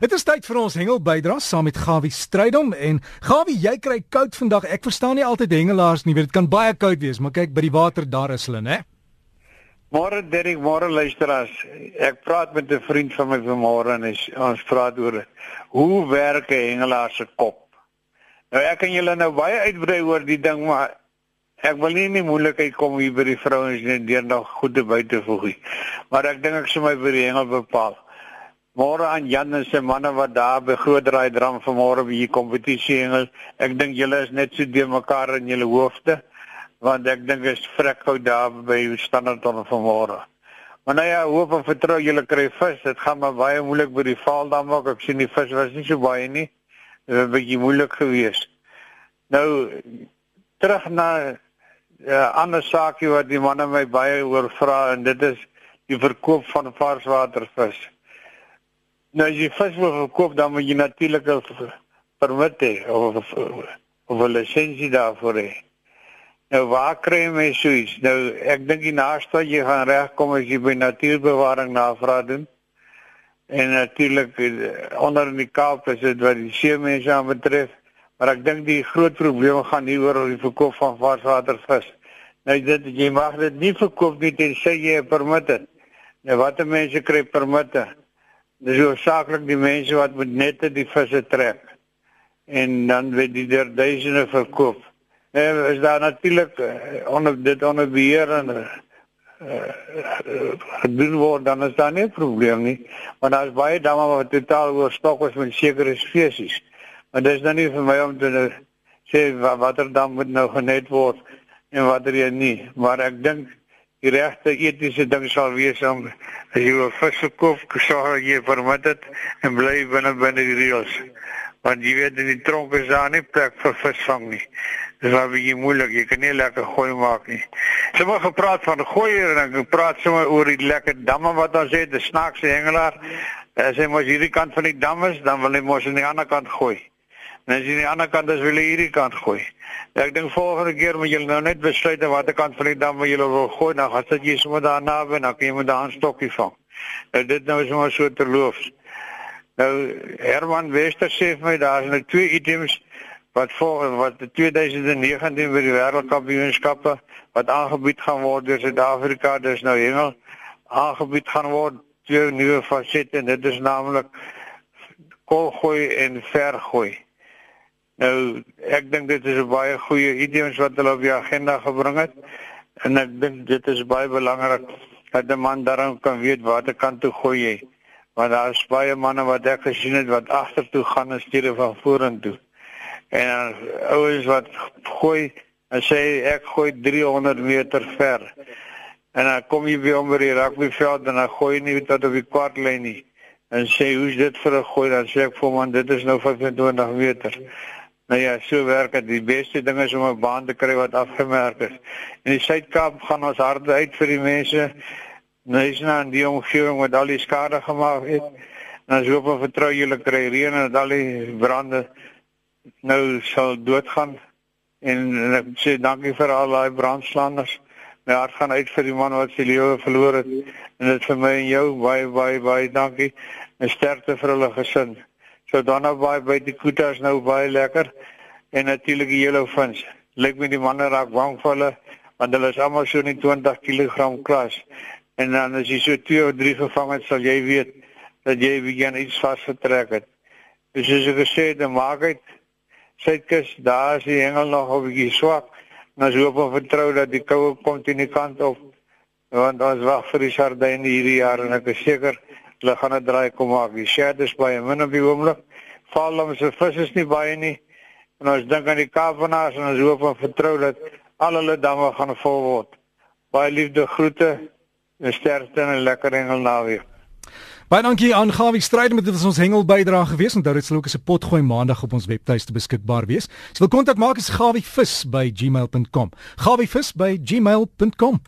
Dit is tyd vir ons hengel bydra saam met Gawie Strydom en Gawie, jy kry koud vandag. Ek verstaan nie altyd hengelaars nie, dit kan baie koud wees, maar kyk by die water daar is hulle, né? Môre Derek, môre luisteraars. Ek praat met 'n vriend van my vanmôre en is, ons praat oor hoe werk 'n hengelaar se kop. Nou ek kan julle nou baie uitbrei oor die ding, maar ek wil nie in die moeilikheid kom hier by die vrouens net deur nog goed te by te voeg nie. Maar ek dink ek sou my by die hengel bepaal. Môre aan Jan en sy manne wat daar by Groot Draai Dram vanmôre by hier kompetisie hengel. Ek dink julle is net so de mekaar in julle hoofde want ek dink is vrek gou daar by standaard dan vanmôre. Maar nou ja, hoop en vertrou julle kry vis. Dit gaan maar baie moeilik by die Vaaldam ook. Ek sien die vis was nie so baie nie. Dit was 'n bietjie moeilik geweest. Nou terug na 'n uh, eh, ander saakie wat die manne my baie oor vra en dit is die verkoop van varswatervis. Nou as jy vis wil verkoop dan moet jy natuurlik 'n permit hê of of 'n lisensie daarvoor hê. Nou waar kry jy my suits? Nou ek dink die naaste wat jy gaan regkom as jy by natuurbewaring navraag doen. En natuurlik eh, onder in die Kaap is dit wat die see mense aan betref, maar ek dink die groot probleem gaan nie oor die verkoop van varswatervis. Nou dit jy mag dit nie verkoop nie tensy jy 'n permit het. Nou watter mense kry permitte? Dis hoofsaaklik die mense wat met nette die visse trek en dan word die der duisende verkoop. En is daar natuurlik uh, onder dit onder beheer en uh, gedoen word dan is daar nie 'n probleem nie. Want daar is baie damme wat totaal oorstok is met sekere spesies. Maar dis dan nie vir my om te sê watter dam moet nou genet word en watter nie. Maar ek dink die regte etiese ding sal wees om as jy 'n vis verkoop, sorg jy vermit dit en bly binne binne die reëls. Want jy weet in die tronk is daar nie plek vir visvang nie. Dis baie moeilik, jy kan nie lekker gooi maak nie. Het gepraat van gooi en ek praat sommer oor die lekker damme wat ons het, die snaakse hengelaar. As hy mos hierdie kant van die dam is, dan wil hy mos aan die ander kant gooi. En as jy aan die ander kant is, wil jy hierdie kant gooi. Ek dink volgende keer moet julle nou net besluit watter kant van die dam julle wil gooi, dan gaan sit jy sommer daar naby en dan kan jy met daai stokkie vang. Nou dit nou is maar so terloofs. Nou Herman Wester sê vir my daar is nou twee items wat voor wat die 2019 by die wêreldkampioenskappe wat aangebied gaan word deur Suid-Afrika, dis nou hengel aangebied gaan word twee nuwe fasette en dit is naamlik kolgooi en vergooi. Nou ek dink dit is 'n baie goeie idee wat hulle op die agenda gebring het. En ek dink dit is baie belangrik dat 'n man daarom kan weet watter kant toe gooi jy. Want daar is baie manne wat ek gesien het wat agtertoe gaan in steede van vorentoe. En uh, ouens wat gooi en sê ek gooi 300 meter ver. En dan kom jy by hom by die rugbyveld en dan gooi nie tot op die kwartlyn nie. En sê hoe's dit vir 'n gooi? Dan sê ek vir hom dit is nou 25 meter Nou ja, so werk dit. Die beste ding is om 'n baan te kry wat afgemerk is. In die Suid-Kaap gaan ons hard uit vir die mense. Nou is nou in die omgewing wat al die skade gemaak het. En as hoop en vertrou julle kry reën en al die brande nou sal doodgaan. En, en ek sê dankie vir al daai brandslanders. My hart gaan uit vir die man wat sy lewe verloor het. En dit vir my en jou baie baie baie dankie. En sterkte vir hulle gesin. So dan nou baie by die koetas nou baie lekker en natuurlik die yellow fins. Lyk my die manne raak bang vir hulle want hulle is almal so in 20 kg klas. En dan as jy so 2 of 3 gevang het, sal jy weet dat jy begin iets vasgetrek het. Dus as ek gesê het, maak dit Suidkus, daar is die hengel nog 'n bietjie swak. En as hoop en vertrou dat die koue kom teen die kant op. Want ons wag vir die sardyne hierdie jaar en ek is seker hulle gaan 'n draai kom maak. Die shad is baie min op die oomblik. Val ons se vis is nie baie nie. En ons dink aan die Kaapenaars en ons hoop en vertrou dat al hulle damme gaan vol word. Baie liefde groete en sterkte en 'n lekker hengel naweek. Baie dankie aan Gawie Stryd met dit was ons hengel bydra gewees. Onthou dit sal ook as 'n potgooi maandag op ons webtuiste beskikbaar wees. As jy wil kontak maak is gawievis by gmail.com. gawievis by gmail.com.